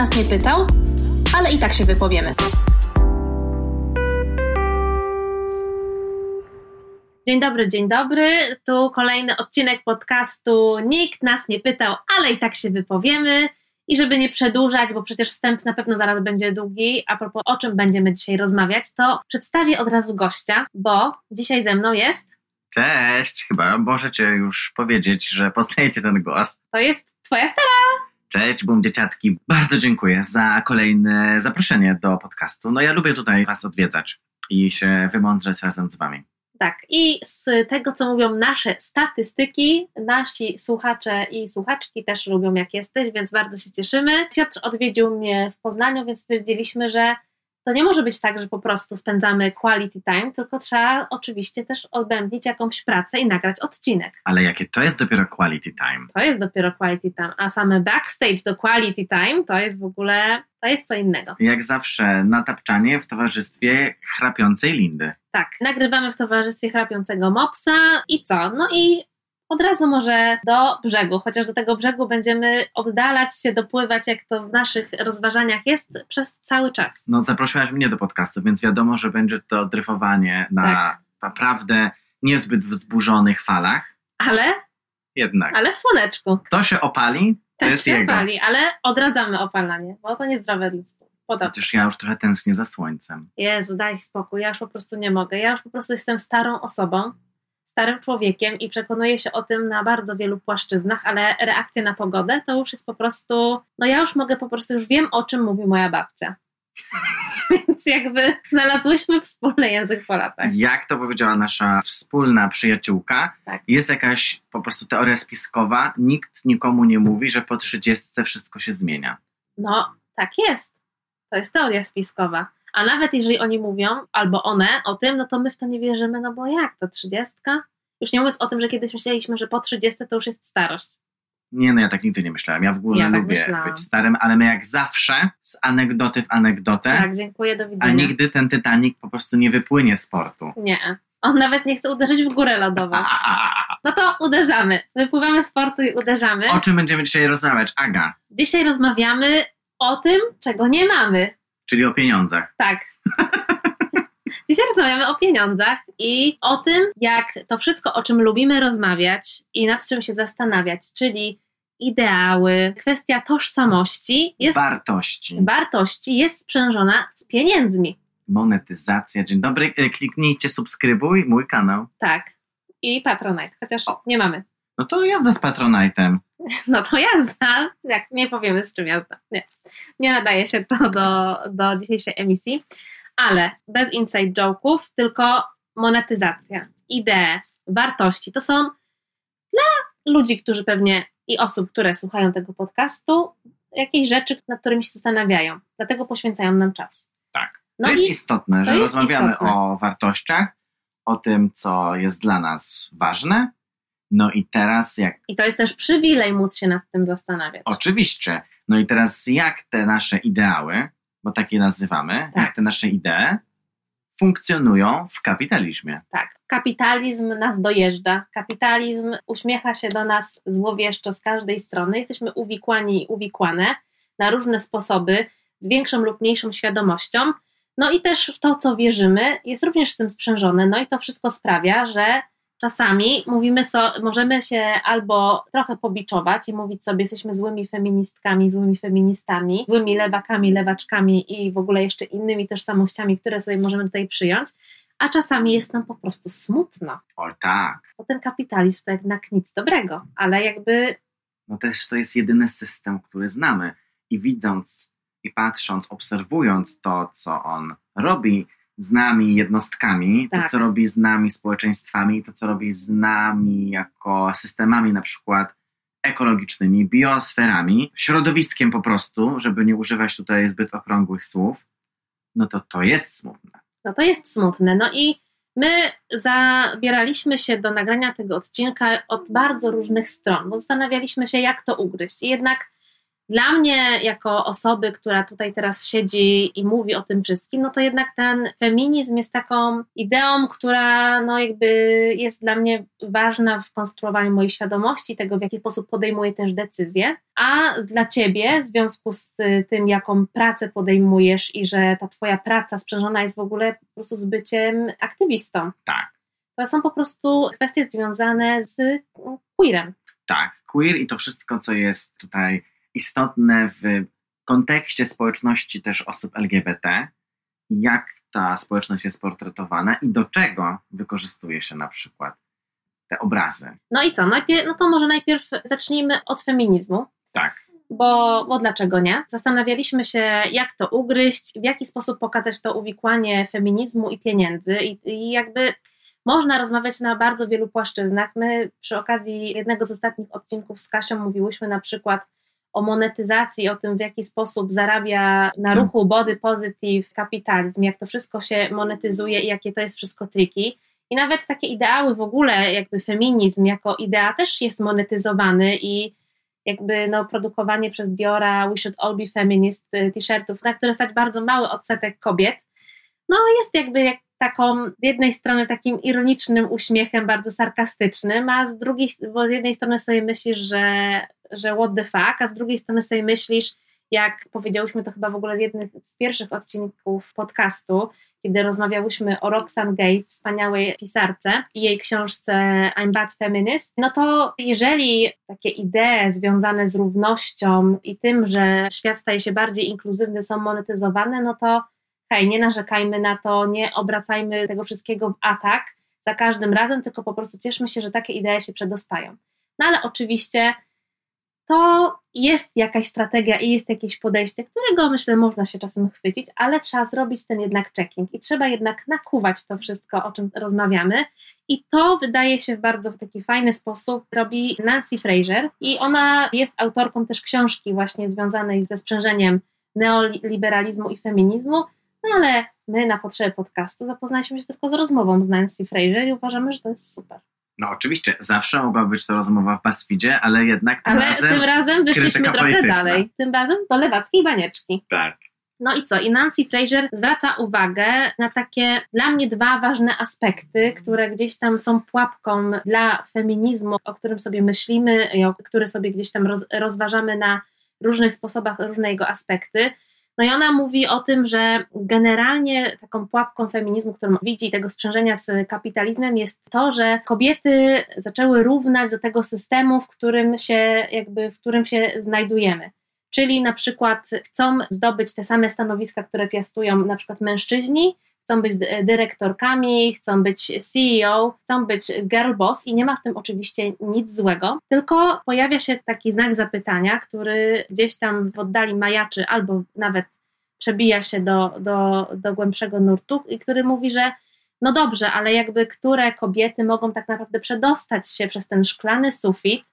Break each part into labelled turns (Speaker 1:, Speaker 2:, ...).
Speaker 1: nas nie pytał, ale i tak się wypowiemy. Dzień dobry, dzień dobry. Tu kolejny odcinek podcastu. Nikt nas nie pytał, ale i tak się wypowiemy. I żeby nie przedłużać, bo przecież wstęp na pewno zaraz będzie długi, a propos o czym będziemy dzisiaj rozmawiać, to przedstawię od razu gościa, bo dzisiaj ze mną jest.
Speaker 2: Cześć, chyba możecie już powiedzieć, że poznajecie ten głos.
Speaker 1: To jest Twoja stara.
Speaker 2: Cześć, bum dzieciatki. Bardzo dziękuję za kolejne zaproszenie do podcastu. No ja lubię tutaj Was odwiedzać i się wymądrzeć razem z Wami.
Speaker 1: Tak, i z tego, co mówią nasze statystyki, nasi słuchacze i słuchaczki też lubią, jak jesteś, więc bardzo się cieszymy. Piotr odwiedził mnie w Poznaniu, więc stwierdziliśmy, że to nie może być tak, że po prostu spędzamy quality time, tylko trzeba oczywiście też odbębnić jakąś pracę i nagrać odcinek.
Speaker 2: Ale jakie to jest dopiero quality time?
Speaker 1: To jest dopiero quality time, a same backstage do quality time to jest w ogóle, to jest co innego.
Speaker 2: Jak zawsze natapczanie w towarzystwie chrapiącej Lindy.
Speaker 1: Tak, nagrywamy w towarzystwie chrapiącego mopsa i co? No i od razu może do brzegu, chociaż do tego brzegu będziemy oddalać się, dopływać, jak to w naszych rozważaniach jest, przez cały czas.
Speaker 2: No zaprosiłaś mnie do podcastu, więc wiadomo, że będzie to dryfowanie na
Speaker 1: Tak.
Speaker 2: naprawdę niezbyt wzburzonych falach.
Speaker 1: Ale,
Speaker 2: Jednak.
Speaker 1: ale w słoneczku.
Speaker 2: To się opali, to
Speaker 1: Tak
Speaker 2: jest
Speaker 1: się
Speaker 2: jego.
Speaker 1: pali, ale odradzamy opalanie, bo to niezdrowe dla Podobnie.
Speaker 2: Chociaż ja już trochę tęsknię za słońcem.
Speaker 1: Jezu, daj spokój, ja już po prostu nie mogę. Ja już po prostu jestem starą osobą, starym człowiekiem i przekonuję się o tym na bardzo wielu płaszczyznach, ale reakcja na pogodę to już jest po prostu, no ja już mogę po prostu, już wiem o czym mówi moja babcia. Więc jakby znalazłyśmy wspólny język po latach.
Speaker 2: Jak to powiedziała nasza wspólna przyjaciółka,
Speaker 1: Tak.
Speaker 2: jest jakaś po prostu teoria spiskowa. Nikt nikomu nie mówi, że po trzydziestce wszystko się zmienia.
Speaker 1: No, tak jest. To jest teoria spiskowa. A nawet jeżeli oni mówią, albo one o tym, no to my w to nie wierzymy, no bo jak to, trzydziestka? Już nie mówiąc o tym, że kiedyś myśleliśmy, że po trzydziestce to już jest starość.
Speaker 2: Nie, no ja tak nigdy nie myślałem. Ja w ogóle
Speaker 1: Ja tak
Speaker 2: lubię
Speaker 1: myślałam.
Speaker 2: być starym, ale my jak zawsze z anegdoty w anegdotę,
Speaker 1: Tak, dziękuję, do
Speaker 2: a
Speaker 1: widzenia.
Speaker 2: nigdy ten Titanic po prostu nie wypłynie z portu.
Speaker 1: Nie. On nawet nie chce uderzyć w górę lodową.
Speaker 2: A, a, a, a.
Speaker 1: No to uderzamy. Wypływamy z portu i uderzamy.
Speaker 2: O czym będziemy dzisiaj rozmawiać? Aga,
Speaker 1: Dzisiaj rozmawiamy o tym, czego nie mamy.
Speaker 2: Czyli o pieniądzach.
Speaker 1: Tak. Dzisiaj rozmawiamy o pieniądzach i o tym, jak to wszystko, o czym lubimy rozmawiać i nad czym się zastanawiać, czyli ideały, kwestia tożsamości, jest,
Speaker 2: Wartości,
Speaker 1: wartości jest sprzężona z pieniędzmi.
Speaker 2: monetyzacja. Dzień dobry, E, kliknijcie subskrybuj mój kanał.
Speaker 1: Tak. I Patronite, chociaż
Speaker 2: O.
Speaker 1: nie mamy.
Speaker 2: No to jazda z Patronite'em.
Speaker 1: No to jazda. Jak nie powiemy z czym jazda. Nie. Nie nadaje się to do, do dzisiejszej emisji. Ale bez inside joke'ów, tylko monetyzacja, idee, wartości. To są dla ludzi, którzy pewnie i osób, które słuchają tego podcastu, jakieś rzeczy, nad którymi się zastanawiają. Dlatego poświęcają nam czas.
Speaker 2: Tak.
Speaker 1: No
Speaker 2: to jest istotne, że
Speaker 1: jest
Speaker 2: rozmawiamy
Speaker 1: istotne.
Speaker 2: o wartościach, o tym, co jest dla nas ważne. No i teraz jak
Speaker 1: I to jest też przywilej móc się nad tym zastanawiać.
Speaker 2: Oczywiście. No i teraz jak te nasze ideały, bo takie nazywamy,
Speaker 1: Tak.
Speaker 2: jak te nasze idee funkcjonują w kapitalizmie.
Speaker 1: Tak. Kapitalizm nas dojeżdża. Kapitalizm uśmiecha się do nas złowieszczo z każdej strony. Jesteśmy uwikłani i uwikłane na różne sposoby, z większą lub mniejszą świadomością. No i też w to, co wierzymy, jest również z tym sprzężone. No i to wszystko sprawia, że czasami mówimy so, możemy się albo trochę pobiczować i mówić sobie, jesteśmy złymi feministkami, złymi feministami, złymi lewakami, lewaczkami i w ogóle jeszcze innymi tożsamościami, które sobie możemy tutaj przyjąć, a czasami jest nam po prostu smutno.
Speaker 2: O tak.
Speaker 1: Bo ten kapitalizm to jednak nic dobrego, ale jakby
Speaker 2: No też to jest jedyny system, który znamy. I widząc i patrząc, obserwując to, co on robi z nami jednostkami, to,
Speaker 1: Tak.
Speaker 2: co robi z nami społeczeństwami, to, co robi z nami jako systemami na przykład ekologicznymi, biosferami, środowiskiem po prostu, żeby nie używać tutaj zbyt okrągłych słów, no to to jest smutne.
Speaker 1: no to jest smutne. No i my zabieraliśmy się do nagrania tego odcinka od bardzo różnych stron, bo zastanawialiśmy się, jak to ugryźć. I jednak dla mnie, jako osoby, która tutaj teraz siedzi i mówi o tym wszystkim, no to jednak ten feminizm jest taką ideą, która no jakby jest dla mnie ważna w konstruowaniu mojej świadomości, tego w jaki sposób podejmuję też decyzje. A dla ciebie, w związku z tym, jaką pracę podejmujesz i że ta twoja praca sprzężona jest w ogóle po prostu z byciem aktywistą.
Speaker 2: Tak.
Speaker 1: To są po prostu kwestie związane z queerem.
Speaker 2: Tak, queer i to wszystko, co jest tutaj istotne w kontekście społeczności też osób LGBT, jak ta społeczność jest portretowana i do czego wykorzystuje się na przykład te obrazy.
Speaker 1: No i co? Najpierw, no to może najpierw zacznijmy od feminizmu.
Speaker 2: Tak.
Speaker 1: Bo, bo dlaczego nie? Zastanawialiśmy się, jak to ugryźć, w jaki sposób pokazać to uwikłanie feminizmu i pieniędzy. I, i jakby można rozmawiać na bardzo wielu płaszczyznach. My przy okazji jednego z ostatnich odcinków z Kasią mówiłyśmy na przykład o monetyzacji, o tym, w jaki sposób zarabia na tak. ruchu body positive kapitalizm, jak to wszystko się monetyzuje i jakie to jest wszystko triki. I nawet takie ideały w ogóle, jakby feminizm jako idea też jest monetyzowany i jakby no, produkowanie przez Diora We Should All Be Feminist y, t-shirtów, na które stać bardzo mały odsetek kobiet, no jest jakby jak taką, z jednej strony takim ironicznym uśmiechem, bardzo sarkastycznym, a z drugiej, bo z jednej strony sobie myślisz, że, że what the fuck, a z drugiej strony sobie myślisz, jak powiedziałyśmy to chyba w ogóle z jednych z pierwszych odcinków podcastu, kiedy rozmawiałyśmy o Roxane Gay, wspaniałej pisarce i jej książce I'm Bad Feminist, no to jeżeli takie idee związane z równością i tym, że świat staje się bardziej inkluzywny są monetyzowane, no to hej, nie narzekajmy na to, nie obracajmy tego wszystkiego w atak za każdym razem, tylko po prostu cieszmy się, że takie idee się przedostają. No ale oczywiście to jest jakaś strategia i jest jakieś podejście, którego myślę można się czasem chwycić, ale trzeba zrobić ten jednak checking i trzeba jednak nakuwać to wszystko, o czym rozmawiamy. I to wydaje się bardzo w taki fajny sposób robi Nancy Fraser i ona jest autorką też książki właśnie związanej ze sprzężeniem neoliberalizmu i feminizmu, no ale my na potrzeby podcastu zapoznaliśmy się tylko z rozmową z Nancy Fraser i uważamy, że to jest super.
Speaker 2: No oczywiście, zawsze mogła być to rozmowa w BuzzFeedzie, ale jednak
Speaker 1: tym ale razem tym razem wyszliśmy trochę polityczna. dalej. Tym razem do lewackiej banieczki.
Speaker 2: Tak.
Speaker 1: No i co? I Nancy Fraser zwraca uwagę na takie dla mnie dwa ważne aspekty, które gdzieś tam są pułapką dla feminizmu, o którym sobie myślimy i o który sobie gdzieś tam roz, rozważamy na różnych sposobach, różne jego aspekty. No i ona mówi o tym, że generalnie taką pułapką feminizmu, którą widzi tego sprzężenia z kapitalizmem jest to, że kobiety zaczęły równać do tego systemu, w którym się jakby, w którym się znajdujemy. Czyli na przykład chcą zdobyć te same stanowiska, które piastują na przykład mężczyźni, chcą być dyrektorkami, chcą być CEO, chcą być girl boss i nie ma w tym oczywiście nic złego, tylko pojawia się taki znak zapytania, który gdzieś tam w oddali majaczy albo nawet przebija się do, do, do głębszego nurtu i który mówi, że no dobrze, ale jakby które kobiety mogą tak naprawdę przedostać się przez ten szklany sufit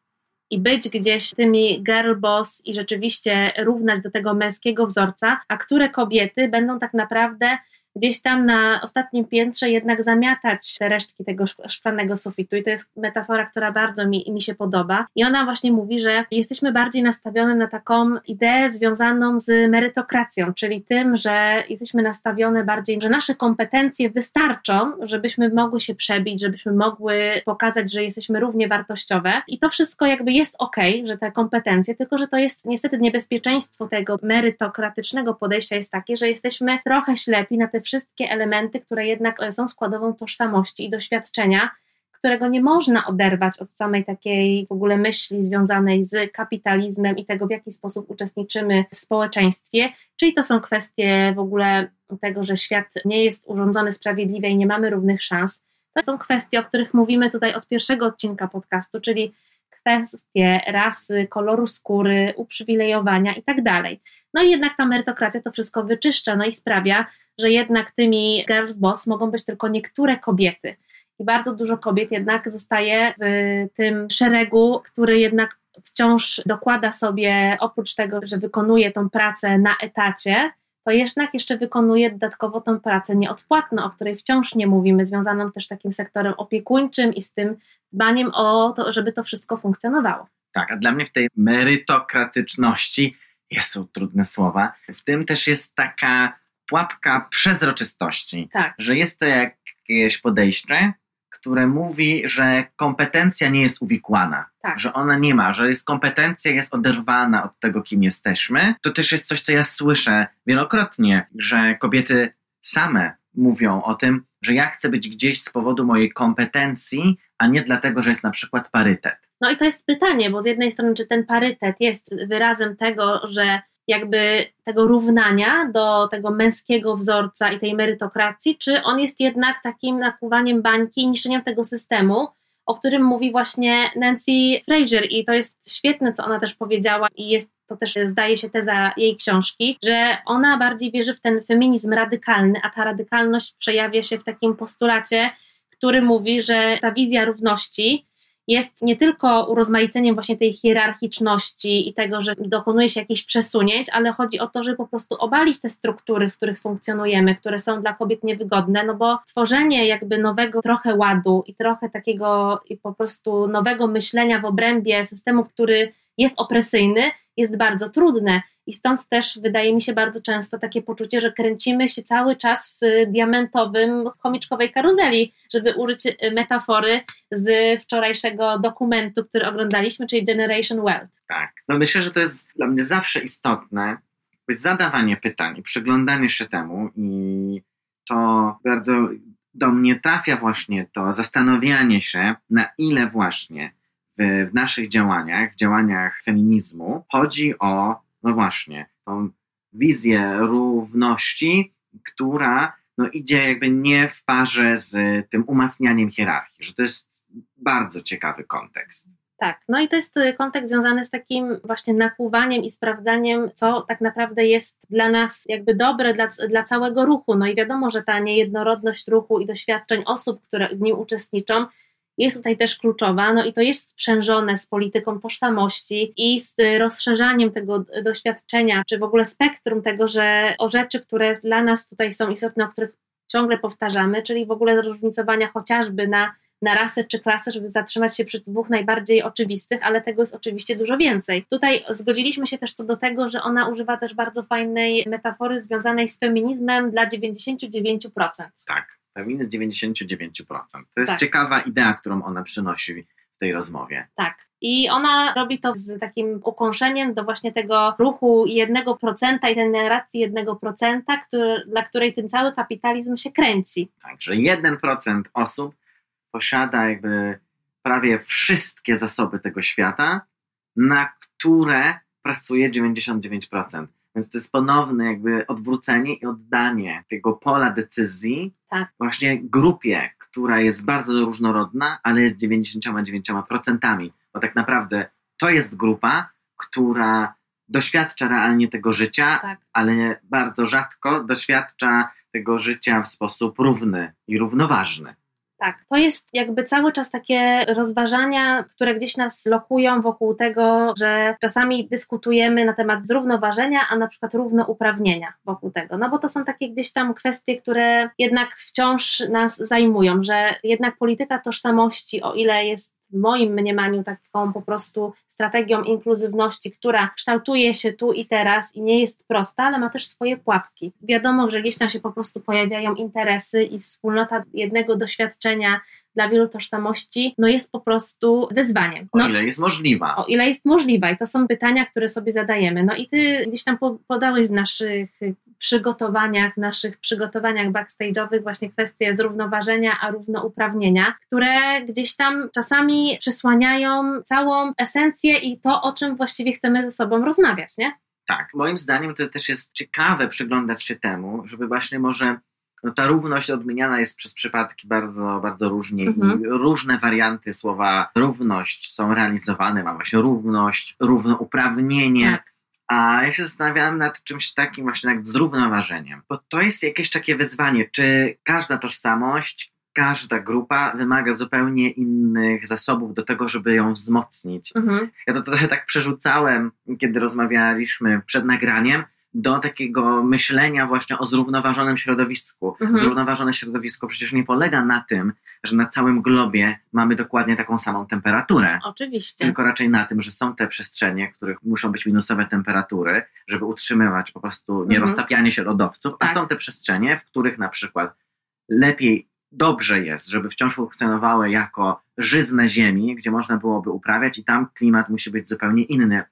Speaker 1: i być gdzieś tymi girl boss i rzeczywiście równać do tego męskiego wzorca, a które kobiety będą tak naprawdę gdzieś tam na ostatnim piętrze jednak zamiatać te resztki tego szklanego sufitu. I to jest metafora, która bardzo mi, mi się podoba. I ona właśnie mówi, że jesteśmy bardziej nastawione na taką ideę związaną z merytokracją, czyli tym, że jesteśmy nastawione bardziej, że nasze kompetencje wystarczą, żebyśmy mogły się przebić, żebyśmy mogły pokazać, że jesteśmy równie wartościowe. I to wszystko jakby jest ok, że te kompetencje, tylko że to jest niestety niebezpieczeństwo tego merytokratycznego podejścia jest takie, że jesteśmy trochę ślepi na te wszystkie elementy, które jednak e, są składową tożsamości i doświadczenia, którego nie można oderwać od samej takiej w ogóle myśli związanej z kapitalizmem i tego, w jaki sposób uczestniczymy w społeczeństwie. Czyli to są kwestie w ogóle tego, że świat nie jest urządzony sprawiedliwie i nie mamy równych szans. To są kwestie, o których mówimy tutaj od pierwszego odcinka podcastu, czyli kwestie rasy, koloru skóry, uprzywilejowania i tak. No i jednak ta merytokracja to wszystko wyczyszcza, no i sprawia, że jednak tymi girls boss mogą być tylko niektóre kobiety. I bardzo dużo kobiet jednak zostaje w tym szeregu, który jednak wciąż dokłada sobie, oprócz tego, że wykonuje tą pracę na etacie, to jednak jeszcze wykonuje dodatkowo tą pracę nieodpłatną, o której wciąż nie mówimy, związaną też takim sektorem opiekuńczym i z tym dbaniem o to, żeby to wszystko funkcjonowało.
Speaker 2: Tak, a dla mnie w tej merytokratyczności jest są trudne słowa. W tym też jest taka pułapka przezroczystości,
Speaker 1: Tak.
Speaker 2: że jest to jakieś podejście, które mówi, że kompetencja nie jest uwikłana,
Speaker 1: Tak.
Speaker 2: że ona nie ma, że jest kompetencja jest oderwana od tego, kim jesteśmy. To też jest coś, co ja słyszę wielokrotnie, że kobiety same mówią o tym, że ja chcę być gdzieś z powodu mojej kompetencji, a nie dlatego, że jest na przykład parytet.
Speaker 1: No i to jest pytanie, bo z jednej strony, czy ten parytet jest wyrazem tego, że jakby tego równania do tego męskiego wzorca i tej merytokracji, czy on jest jednak takim nakłuwaniem bańki i niszczeniem tego systemu, o którym mówi właśnie Nancy Fraser. I to jest świetne, co ona też powiedziała i jest to też zdaje się teza jej książki, że ona bardziej wierzy w ten feminizm radykalny, a ta radykalność przejawia się w takim postulacie, który mówi, że ta wizja równości jest nie tylko urozmaiceniem właśnie tej hierarchiczności i tego, że dokonuje się jakichś przesunięć, ale chodzi o to, żeby po prostu obalić te struktury, w których funkcjonujemy, które są dla kobiet niewygodne, no bo tworzenie jakby nowego trochę ładu i trochę takiego i po prostu nowego myślenia w obrębie systemu, który jest opresyjny, jest bardzo trudne. I stąd też wydaje mi się bardzo często takie poczucie, że kręcimy się cały czas w diamentowym, chomiczkowej karuzeli, żeby użyć metafory z wczorajszego dokumentu, który oglądaliśmy, czyli Generation Wealth.
Speaker 2: Tak. No myślę, że to jest dla mnie zawsze istotne, zadawanie pytań przyglądanie się temu i to bardzo do mnie trafia właśnie to zastanawianie się, na ile właśnie w, w naszych działaniach, w działaniach feminizmu chodzi o, no właśnie, tą wizję równości, która no, idzie jakby nie w parze z tym umacnianiem hierarchii, że to jest bardzo ciekawy kontekst.
Speaker 1: Tak, no i to jest kontekst związany z takim właśnie nakłuwaniem i sprawdzaniem, co tak naprawdę jest dla nas jakby dobre dla, dla całego ruchu. No i wiadomo, że ta niejednorodność ruchu i doświadczeń osób, które w nim uczestniczą, jest tutaj też kluczowa, no i to jest sprzężone z polityką tożsamości i z rozszerzaniem tego doświadczenia, czy w ogóle spektrum tego, że o rzeczy, które dla nas tutaj są istotne, o których ciągle powtarzamy, czyli w ogóle zróżnicowania chociażby na, na rasę czy klasę, żeby zatrzymać się przy dwóch najbardziej oczywistych, ale tego jest oczywiście dużo więcej. Tutaj zgodziliśmy się też co do tego, że ona używa też bardzo fajnej metafory związanej z feminizmem dla 99%.
Speaker 2: Tak feminizm 99%. To jest
Speaker 1: Tak.
Speaker 2: ciekawa idea, którą ona przynosi w tej rozmowie.
Speaker 1: Tak. I ona robi to z takim ukąszeniem do właśnie tego ruchu 1% i tej narracji 1%, który, dla której ten cały kapitalizm się kręci.
Speaker 2: Także 1% osób posiada jakby prawie wszystkie zasoby tego świata, na które pracuje 99%. Więc to jest ponowne jakby odwrócenie i oddanie tego pola decyzji
Speaker 1: Tak.
Speaker 2: właśnie grupie, która jest bardzo różnorodna, ale jest 99%. Bo tak naprawdę to jest grupa, która doświadcza realnie tego życia,
Speaker 1: Tak.
Speaker 2: ale bardzo rzadko doświadcza tego życia w sposób równy i równoważny.
Speaker 1: Tak, to jest jakby cały czas takie rozważania, które gdzieś nas lokują wokół tego, że czasami dyskutujemy na temat zrównoważenia, a na przykład równouprawnienia wokół tego. No bo to są takie gdzieś tam kwestie, które jednak wciąż nas zajmują, że jednak polityka tożsamości, o ile jest w moim mniemaniu taką po prostu strategią inkluzywności, która kształtuje się tu i teraz i nie jest prosta, ale ma też swoje pułapki. Wiadomo, że gdzieś tam się po prostu pojawiają interesy i wspólnota jednego doświadczenia dla wielu tożsamości no jest po prostu wyzwaniem.
Speaker 2: O
Speaker 1: No,
Speaker 2: ile jest możliwa.
Speaker 1: o ile jest możliwa i to są pytania, które sobie zadajemy. No i ty gdzieś tam po- podałeś w naszych przygotowaniach, naszych przygotowaniach backstage'owych właśnie kwestie zrównoważenia, a równouprawnienia, które gdzieś tam czasami przysłaniają całą esencję i to, o czym właściwie chcemy ze sobą rozmawiać, nie?
Speaker 2: Tak, moim zdaniem to też jest ciekawe przyglądać się temu, żeby właśnie może no ta równość odmieniana jest przez przypadki bardzo, bardzo różnie
Speaker 1: Mhm.
Speaker 2: i różne warianty słowa równość są realizowane. Mam właśnie równość, równouprawnienie.
Speaker 1: Tak.
Speaker 2: A ja się zastanawiałem nad czymś takim właśnie jak zrównoważeniem. Bo to jest jakieś takie wyzwanie, czy każda tożsamość, każda grupa wymaga zupełnie innych zasobów do tego, żeby ją wzmocnić.
Speaker 1: Mhm.
Speaker 2: Ja to trochę tak przerzucałem, kiedy rozmawialiśmy przed nagraniem, do takiego myślenia właśnie o zrównoważonym środowisku.
Speaker 1: Mhm.
Speaker 2: Zrównoważone środowisko przecież nie polega na tym, że na całym globie mamy dokładnie taką samą temperaturę.
Speaker 1: Oczywiście.
Speaker 2: Tylko raczej na tym, że są te przestrzenie, w których muszą być minusowe temperatury, żeby utrzymywać po prostu nieroztapianie się lodowców, a
Speaker 1: Tak.
Speaker 2: są te przestrzenie, w których na przykład lepiej, dobrze jest, żeby wciąż funkcjonowały jako żyzne ziemi, gdzie można byłoby uprawiać i tam klimat musi być zupełnie inny.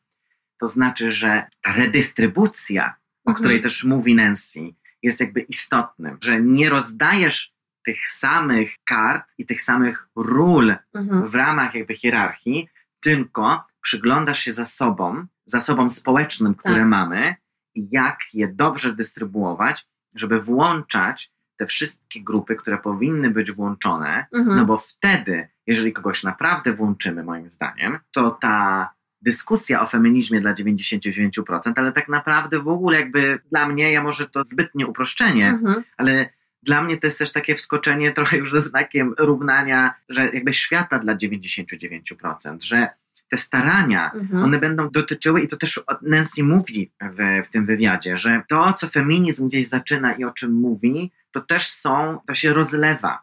Speaker 2: To znaczy, że ta redystrybucja, o
Speaker 1: Mhm.
Speaker 2: której też mówi Nancy, jest jakby istotnym, że nie rozdajesz tych samych kart i tych samych ról
Speaker 1: Mhm.
Speaker 2: w ramach jakby hierarchii, tylko przyglądasz się zasobom, zasobom społecznym, które
Speaker 1: Tak.
Speaker 2: mamy i jak je dobrze dystrybuować, żeby włączać te wszystkie grupy, które powinny być włączone,
Speaker 1: Mhm.
Speaker 2: no bo wtedy, jeżeli kogoś naprawdę włączymy, moim zdaniem, to ta dyskusja o feminizmie dla 99%, ale tak naprawdę w ogóle jakby dla mnie, ja może to zbytnie uproszczenie,
Speaker 1: Mhm.
Speaker 2: ale dla mnie to jest też takie wskoczenie trochę już ze znakiem równania, że jakby świata dla 99%, że te starania,
Speaker 1: Mhm.
Speaker 2: one będą dotyczyły, i to też Nancy mówi w, w tym wywiadzie, że to, co feminizm gdzieś zaczyna i o czym mówi, to też są, to się rozlewa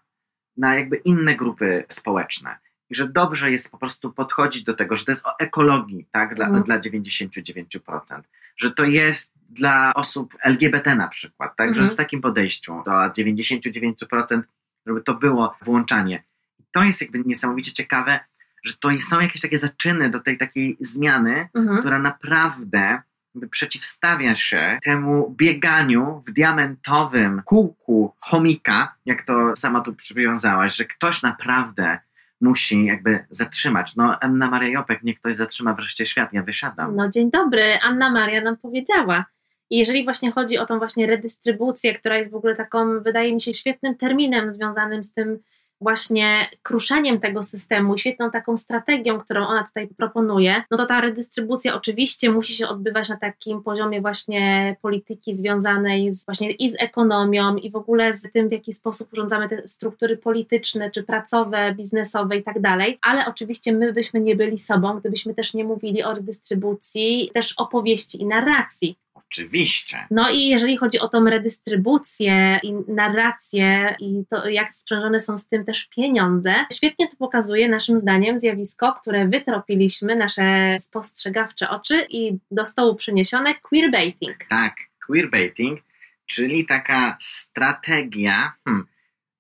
Speaker 2: na jakby inne grupy społeczne. I że dobrze jest po prostu podchodzić do tego, że to jest o ekologii, tak, dla,
Speaker 1: Mhm.
Speaker 2: dla 99%. Że to jest dla osób LGBT na przykład, tak,
Speaker 1: Mhm.
Speaker 2: że z takim podejściu do 99%, żeby to było włączanie. To jest jakby niesamowicie ciekawe, że to są jakieś takie zaczyny do tej takiej zmiany,
Speaker 1: Mhm.
Speaker 2: która naprawdę przeciwstawia się temu bieganiu w diamentowym kółku chomika, jak to sama tu przywiązałaś, że ktoś naprawdę musi jakby zatrzymać. No Anna Maria Jopek, niech ktoś zatrzyma wreszcie świat, ja wysiadam.
Speaker 1: No dzień dobry, Anna Maria nam powiedziała. I jeżeli właśnie chodzi o tą właśnie redystrybucję, która jest w ogóle taką, wydaje mi się, świetnym terminem związanym z tym właśnie kruszeniem tego systemu, świetną taką strategią, którą ona tutaj proponuje, no to ta redystrybucja oczywiście musi się odbywać na takim poziomie właśnie polityki związanej z, właśnie i z ekonomią i w ogóle z tym, w jaki sposób urządzamy te struktury polityczne, czy pracowe, biznesowe i tak dalej, ale oczywiście my byśmy nie byli sobą, gdybyśmy też nie mówili o redystrybucji, też opowieści i narracji.
Speaker 2: Oczywiście.
Speaker 1: No i jeżeli chodzi o tą redystrybucję i narrację i to, jak sprzężone są z tym też pieniądze, świetnie to pokazuje naszym zdaniem zjawisko, które wytropiliśmy, nasze spostrzegawcze oczy i do stołu przyniesione queerbaiting.
Speaker 2: Tak, queerbaiting, czyli taka strategia, hmm,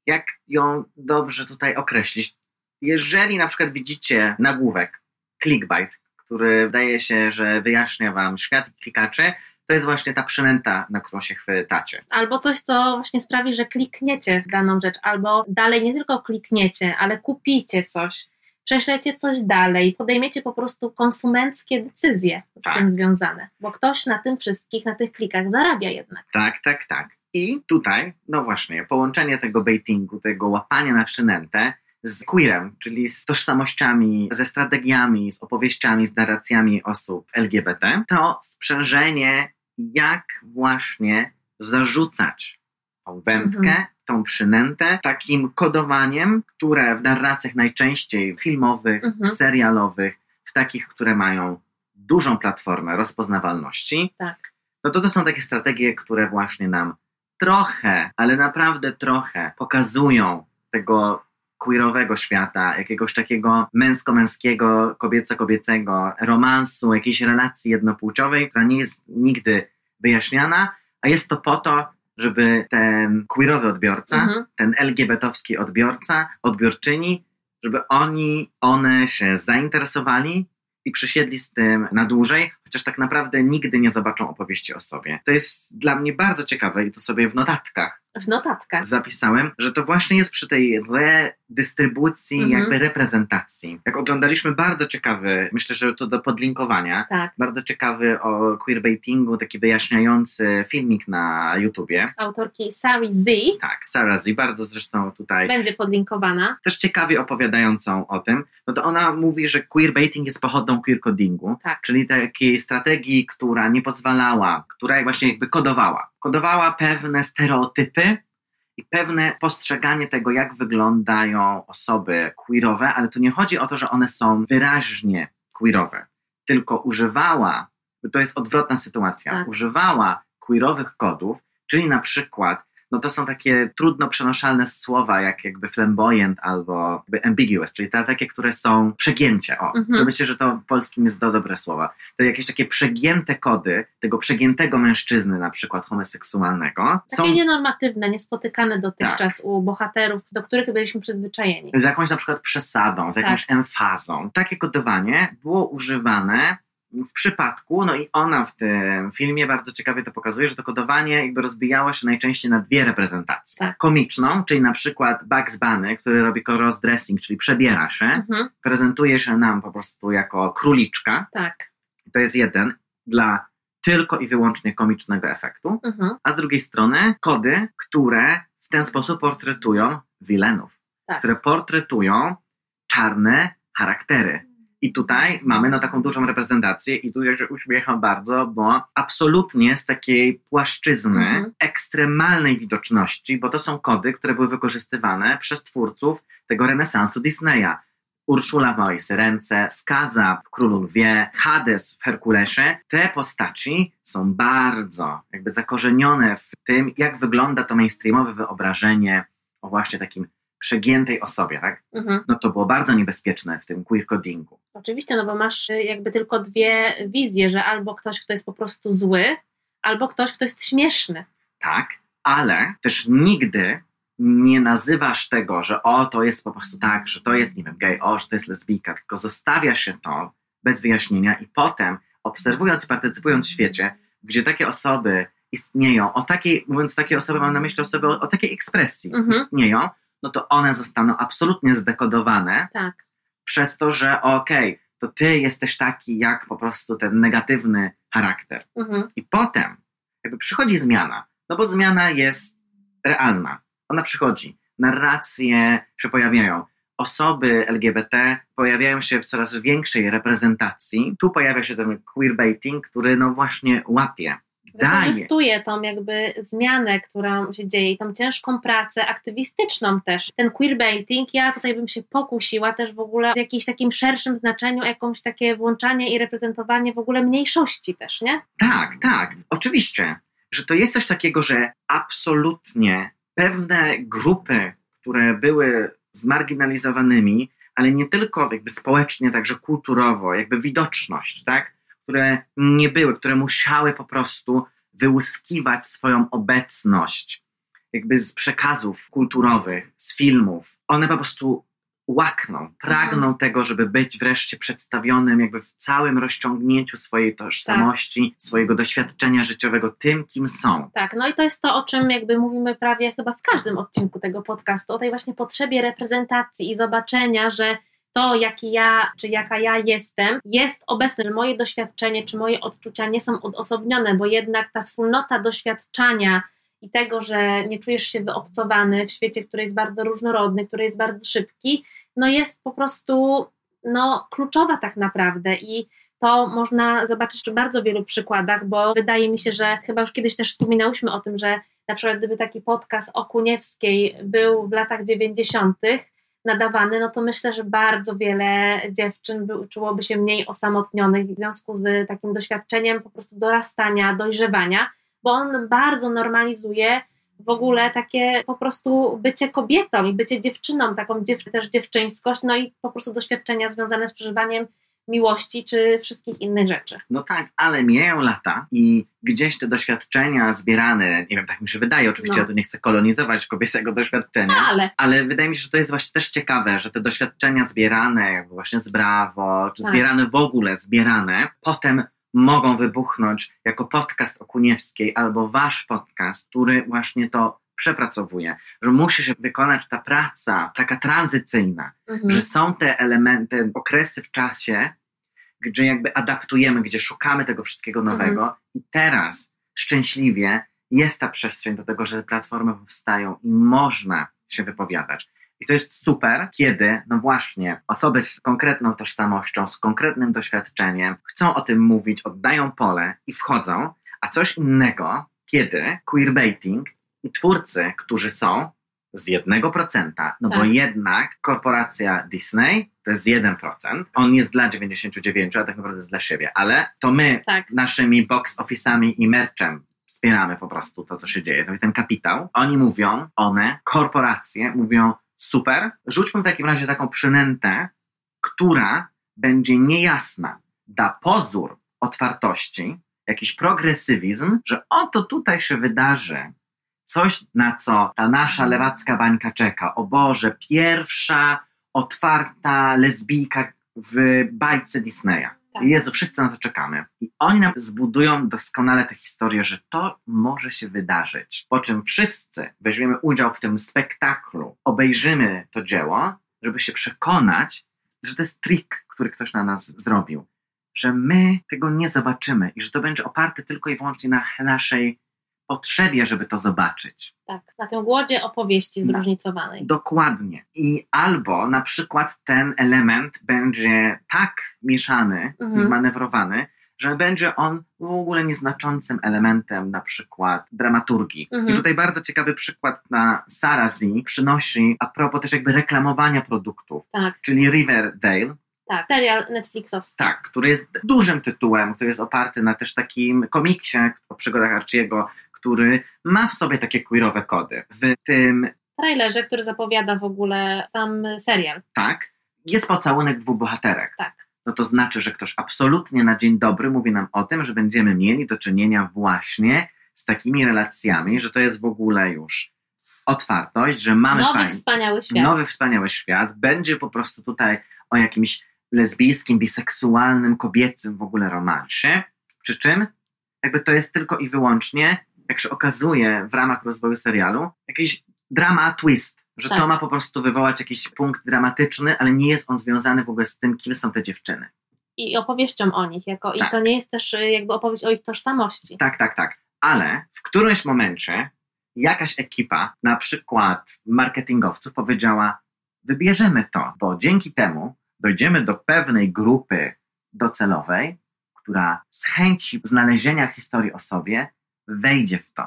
Speaker 2: jak ją dobrze tutaj określić. Jeżeli na przykład widzicie nagłówek, clickbait, który wydaje się, że wyjaśnia wam świat klikaczy, to jest właśnie ta przynęta, na którą się chwytacie.
Speaker 1: Albo coś, co właśnie sprawi, że klikniecie w daną rzecz, albo dalej nie tylko klikniecie, ale kupicie coś, prześlecie coś dalej, podejmiecie po prostu konsumenckie decyzje z
Speaker 2: Tak.
Speaker 1: tym związane, bo ktoś na tym wszystkich, na tych klikach zarabia jednak.
Speaker 2: Tak, tak, tak. I tutaj, no właśnie, połączenie tego baitingu, tego łapania na przynętę z queerem, czyli z tożsamościami, ze strategiami, z opowieściami, z narracjami osób LGBT, to sprzężenie, jak właśnie zarzucać tą wędkę,
Speaker 1: Mhm.
Speaker 2: tą przynętę takim kodowaniem, które w narracjach najczęściej filmowych,
Speaker 1: Mhm.
Speaker 2: serialowych, w takich, które mają dużą platformę rozpoznawalności,
Speaker 1: Tak.
Speaker 2: no to to są takie strategie, które właśnie nam trochę, ale naprawdę trochę pokazują tego queerowego świata, jakiegoś takiego męsko-męskiego, kobieco-kobiecego romansu, jakiejś relacji jednopłciowej, która nie jest nigdy wyjaśniana, a jest to po to, żeby ten queerowy odbiorca,
Speaker 1: Mhm.
Speaker 2: ten LGBT-owski odbiorca, odbiorczyni, żeby oni, one się zainteresowali i przysiedli z tym na dłużej, chociaż tak naprawdę nigdy nie zobaczą opowieści o sobie. To jest dla mnie bardzo ciekawe i to sobie w notatkach
Speaker 1: W notatkach.
Speaker 2: zapisałem, że to właśnie jest przy tej redystrybucji,
Speaker 1: Mhm.
Speaker 2: jakby reprezentacji. Jak oglądaliśmy bardzo ciekawy, myślę, że to do podlinkowania,
Speaker 1: Tak.
Speaker 2: bardzo ciekawy o queerbaitingu, taki wyjaśniający filmik na YouTubie.
Speaker 1: Autorki Sari Z
Speaker 2: Tak, Sarah Z, bardzo zresztą tutaj
Speaker 1: będzie podlinkowana.
Speaker 2: też ciekawie opowiadającą o tym, no to ona mówi, że queerbaiting jest pochodną queercodingu,
Speaker 1: Tak.
Speaker 2: czyli takiej strategii, która nie pozwalała, która właśnie jakby kodowała. Kodowała pewne stereotypy i pewne postrzeganie tego, jak wyglądają osoby queerowe, ale tu nie chodzi o to, że one są wyraźnie queerowe, tylko używała to jest odwrotna sytuacja.
Speaker 1: Tak.
Speaker 2: Używała queerowych kodów, czyli na przykład no to są takie trudno przenoszalne słowa, jak jakby flamboyant albo jakby ambiguous, czyli te takie, które są przegięcie. O,
Speaker 1: Mhm.
Speaker 2: to myślę, że to w polskim jest do dobre słowa. To jakieś takie przegięte kody tego przegiętego mężczyzny, na przykład homoseksualnego,
Speaker 1: Takie
Speaker 2: są
Speaker 1: nienormatywne, niespotkane dotychczas
Speaker 2: Tak.
Speaker 1: u bohaterów, do których byliśmy przyzwyczajeni.
Speaker 2: z jakąś na przykład przesadą, z jakąś emfazą. Takie kodowanie było używane w przypadku, no i ona w tym filmie bardzo ciekawie to pokazuje, że to kodowanie jakby rozbijało się najczęściej na dwie reprezentacje.
Speaker 1: Tak.
Speaker 2: Komiczną, czyli na przykład Bugs Bunny, który robi cross-dressing, czyli przebiera się,
Speaker 1: Mhm,
Speaker 2: prezentuje się nam po prostu jako króliczka.
Speaker 1: tak.
Speaker 2: To jest jeden dla tylko i wyłącznie komicznego efektu.
Speaker 1: Mhm,
Speaker 2: A z drugiej strony kody, które w ten sposób portretują wilenów,
Speaker 1: Tak.
Speaker 2: które portretują czarne charaktery. I tutaj mamy no taką dużą reprezentację i tu ja się uśmiecham bardzo, bo absolutnie z takiej płaszczyzny
Speaker 1: Mhm.
Speaker 2: ekstremalnej widoczności, bo to są kody, które były wykorzystywane przez twórców tego renesansu Disneya. Urszula w Małej Syrence, Skaza w Królu Lwie, Hades w Herkulesie. Te postaci są bardzo jakby zakorzenione w tym, jak wygląda to mainstreamowe wyobrażenie o właśnie takim przegiętej osobie, tak?
Speaker 1: mhm.
Speaker 2: No to było bardzo niebezpieczne w tym queer codingu.
Speaker 1: Oczywiście, no bo masz y, jakby tylko dwie wizje, że albo ktoś, kto jest po prostu zły, albo ktoś, kto jest śmieszny.
Speaker 2: Tak, ale też nigdy nie nazywasz tego, że o, to jest po prostu tak, że to jest, nie wiem, gej, o, że to jest lesbijka, tylko zostawia się to bez wyjaśnienia i potem, obserwując i partycypując w świecie, gdzie takie osoby istnieją, o takiej, mówiąc takie osoby, mam na myśli osoby o, o takiej ekspresji
Speaker 1: Mhm.
Speaker 2: istnieją, no to one zostaną absolutnie zdekodowane
Speaker 1: Tak.
Speaker 2: przez to, że okej, to ty jesteś taki jak po prostu ten negatywny charakter.
Speaker 1: Mhm.
Speaker 2: I potem jakby przychodzi zmiana, no bo zmiana jest realna. Ona przychodzi. Narracje się pojawiają. Osoby LGBT pojawiają się w coraz większej reprezentacji. Tu pojawia się ten queerbaiting, który no właśnie łapie.
Speaker 1: Wykorzystuje tą jakby zmianę, która się dzieje i tą ciężką pracę aktywistyczną też. Ten queerbaiting, ja tutaj bym się pokusiła też w ogóle w jakimś takim szerszym znaczeniu, jakąś takie włączanie i reprezentowanie w ogóle mniejszości też, nie?
Speaker 2: Tak, tak. Oczywiście, że to jest coś takiego, że absolutnie pewne grupy, które były zmarginalizowanymi, ale nie tylko jakby społecznie, także kulturowo, jakby widoczność, tak? Które nie były, które musiały po prostu wyłuskiwać swoją obecność jakby z przekazów kulturowych, z filmów. One po prostu łakną, pragną tego, żeby być wreszcie przedstawionym jakby w całym rozciągnięciu swojej tożsamości, swojego doświadczenia życiowego tym, kim są.
Speaker 1: Tak, no i to jest to, o czym jakby mówimy prawie chyba w każdym odcinku tego podcastu, o tej właśnie potrzebie reprezentacji i zobaczenia, że to, jaki ja, czy jaka ja jestem, jest obecne, że moje doświadczenie, czy moje odczucia nie są odosobnione, bo jednak ta wspólnota doświadczania i tego, że nie czujesz się wyobcowany w świecie, który jest bardzo różnorodny, który jest bardzo szybki, no jest po prostu no, kluczowa tak naprawdę i to można zobaczyć w bardzo wielu przykładach, bo wydaje mi się, że chyba już kiedyś też wspominałyśmy o tym, że na przykład gdyby taki podcast o Kuniewskiej był w latach 90. nadawany, no to myślę, że bardzo wiele dziewczyn by, czułoby się mniej osamotnionych w związku z takim doświadczeniem po prostu dorastania, dojrzewania, bo on bardzo normalizuje w ogóle takie po prostu bycie kobietą i bycie dziewczyną, taką dziew też dziewczyńskość, no i po prostu doświadczenia związane z przeżywaniem miłości czy wszystkich innych rzeczy.
Speaker 2: No tak, ale mijają lata i gdzieś te doświadczenia zbierane, nie wiem, tak mi się wydaje, oczywiście
Speaker 1: No.
Speaker 2: ja tu nie chcę kolonizować kobiecego doświadczenia,
Speaker 1: Ale
Speaker 2: ale wydaje mi się, że to jest właśnie też ciekawe, że te doświadczenia zbierane jakby właśnie z Brawo, czy
Speaker 1: Tak.
Speaker 2: zbierane w ogóle, zbierane, potem mogą wybuchnąć jako podcast o Kuniewskiej albo wasz podcast, który właśnie to przepracowuje, że musi się wykonać ta praca taka tranzycyjna,
Speaker 1: mhm.
Speaker 2: że są te elementy, okresy w czasie, gdzie jakby adaptujemy, gdzie szukamy tego wszystkiego nowego i teraz szczęśliwie jest ta przestrzeń do tego, że platformy powstają i można się wypowiadać. I to jest super, kiedy, no właśnie, osoby z konkretną tożsamością, z konkretnym doświadczeniem chcą o tym mówić, oddają pole i wchodzą, a coś innego, kiedy queerbaiting i twórcy, którzy są, z 1%, no bo
Speaker 1: Tak.
Speaker 2: jednak korporacja Disney to jest 1%. On jest dla 99, a tak naprawdę jest dla siebie, ale to my
Speaker 1: Tak.
Speaker 2: naszymi box office'ami i merchem wspieramy po prostu to, co się dzieje. To ten kapitał. Oni mówią, one, korporacje mówią, super, rzućmy w takim razie taką przynętę, która będzie niejasna, da pozór otwartości, jakiś progresywizm, że oto tutaj się wydarzy coś, na co ta nasza lewacka bańka czeka. O Boże, pierwsza otwarta lesbijka w bajce Disneya.
Speaker 1: Tak.
Speaker 2: Jezu, wszyscy na to czekamy. I oni nam zbudują doskonale tę historię, że to może się wydarzyć. Po czym wszyscy weźmiemy udział w tym spektaklu, obejrzymy to dzieło, żeby się przekonać, że to jest trik, który ktoś na nas zrobił. Że my tego nie zobaczymy i że to będzie oparte tylko i wyłącznie na naszej potrzebie, żeby to zobaczyć.
Speaker 1: Tak, na tym głodzie opowieści zróżnicowanej.
Speaker 2: Dokładnie. I albo na przykład ten element będzie tak mieszany
Speaker 1: Mhm.
Speaker 2: i manewrowany, że będzie on w ogóle nieznaczącym elementem na przykład dramaturgii.
Speaker 1: Mhm.
Speaker 2: I tutaj bardzo ciekawy przykład na Sarah Z przynosi a propos też jakby reklamowania produktów,
Speaker 1: Tak,
Speaker 2: czyli Riverdale,
Speaker 1: tak. Serial Netflixowski.
Speaker 2: tak, który jest dużym tytułem, który jest oparty na też takim komiksie o przygodach Archiego, który ma w sobie takie queerowe kody. W tym
Speaker 1: trailerze, który zapowiada w ogóle sam serial.
Speaker 2: tak, jest pocałunek dwóch bohaterek.
Speaker 1: Tak.
Speaker 2: No to znaczy, że ktoś absolutnie na dzień dobry mówi nam o tym, że będziemy mieli do czynienia właśnie z takimi relacjami, że to jest w ogóle już otwartość, że mamy
Speaker 1: Nowy,
Speaker 2: fajny,
Speaker 1: wspaniały świat.
Speaker 2: nowy wspaniały świat. Będzie po prostu tutaj o jakimś lesbijskim, biseksualnym, kobiecym w ogóle romansie. Przy czym jakby to jest tylko i wyłącznie, jak się okazuje w ramach rozwoju serialu, jakiś drama twist, że
Speaker 1: Tak.
Speaker 2: to ma po prostu wywołać jakiś punkt dramatyczny, ale nie jest on związany w ogóle z tym, kim są te dziewczyny.
Speaker 1: I opowieścią o nich. Jako, I
Speaker 2: Tak.
Speaker 1: to nie jest też y, jakby opowieść o ich tożsamości.
Speaker 2: Tak, tak, tak. Ale w którymś momencie jakaś ekipa, na przykład marketingowców, powiedziała: Wybierzemy to, bo dzięki temu dojdziemy do pewnej grupy docelowej, która z chęci znalezienia historii o sobie wejdzie w to.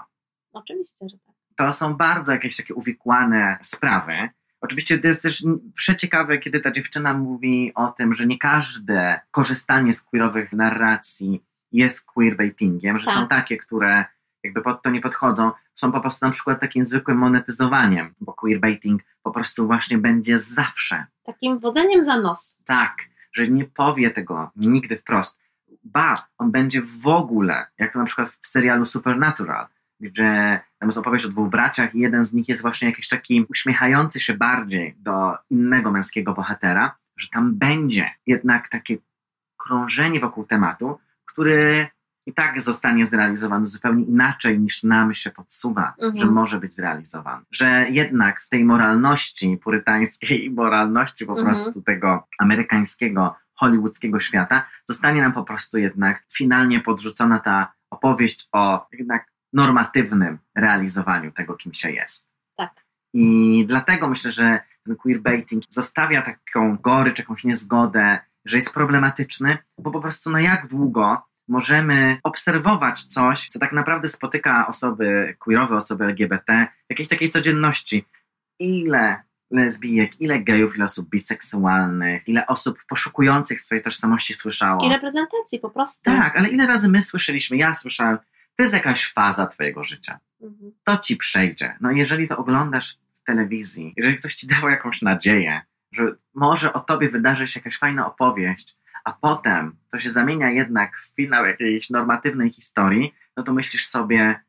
Speaker 1: Oczywiście, że tak.
Speaker 2: To są bardzo jakieś takie uwikłane sprawy. Oczywiście to jest też przeciekawe, kiedy ta dziewczyna mówi o tym, że nie każde korzystanie z queerowych narracji jest queerbaitingiem, że
Speaker 1: Tak.
Speaker 2: są takie, które jakby pod to nie podchodzą, są po prostu na przykład takim zwykłym monetyzowaniem, bo queerbaiting po prostu właśnie będzie zawsze
Speaker 1: Takim wodzeniem za nos.
Speaker 2: tak, że nie powie tego nigdy wprost. Ba, on będzie w ogóle, jak to na przykład w serialu Supernatural, gdzie tam jest opowieść o dwóch braciach i jeden z nich jest właśnie jakiś taki uśmiechający się bardziej do innego męskiego bohatera, że tam będzie jednak takie krążenie wokół tematu, który i tak zostanie zrealizowany zupełnie inaczej niż nam się podsuwa,
Speaker 1: Mhm.
Speaker 2: że może być zrealizowany. Że jednak w tej moralności purytańskiej i moralności po
Speaker 1: Mhm.
Speaker 2: prostu tego amerykańskiego, hollywoodzkiego świata zostanie nam po prostu jednak finalnie podrzucona ta opowieść o jednak normatywnym realizowaniu tego, kim się jest.
Speaker 1: Tak.
Speaker 2: I dlatego myślę, że ten queerbaiting zostawia taką gorycz, jakąś niezgodę, że jest problematyczny, bo po prostu na jak długo możemy obserwować coś, co tak naprawdę spotyka osoby queerowe, osoby LGBT w jakiejś takiej codzienności. Ile lesbijek, ile gejów, ile osób biseksualnych, ile osób poszukujących swojej tożsamości słyszało.
Speaker 1: I reprezentacji po prostu.
Speaker 2: Tak, ale ile razy my słyszeliśmy, ja słyszałem, to jest jakaś faza twojego życia
Speaker 1: Mhm.
Speaker 2: to ci przejdzie. No jeżeli to oglądasz w telewizji, jeżeli ktoś ci dał jakąś nadzieję, że może o tobie wydarzy się jakaś fajna opowieść, a potem to się zamienia jednak w finał jakiejś normatywnej historii, no to myślisz sobie,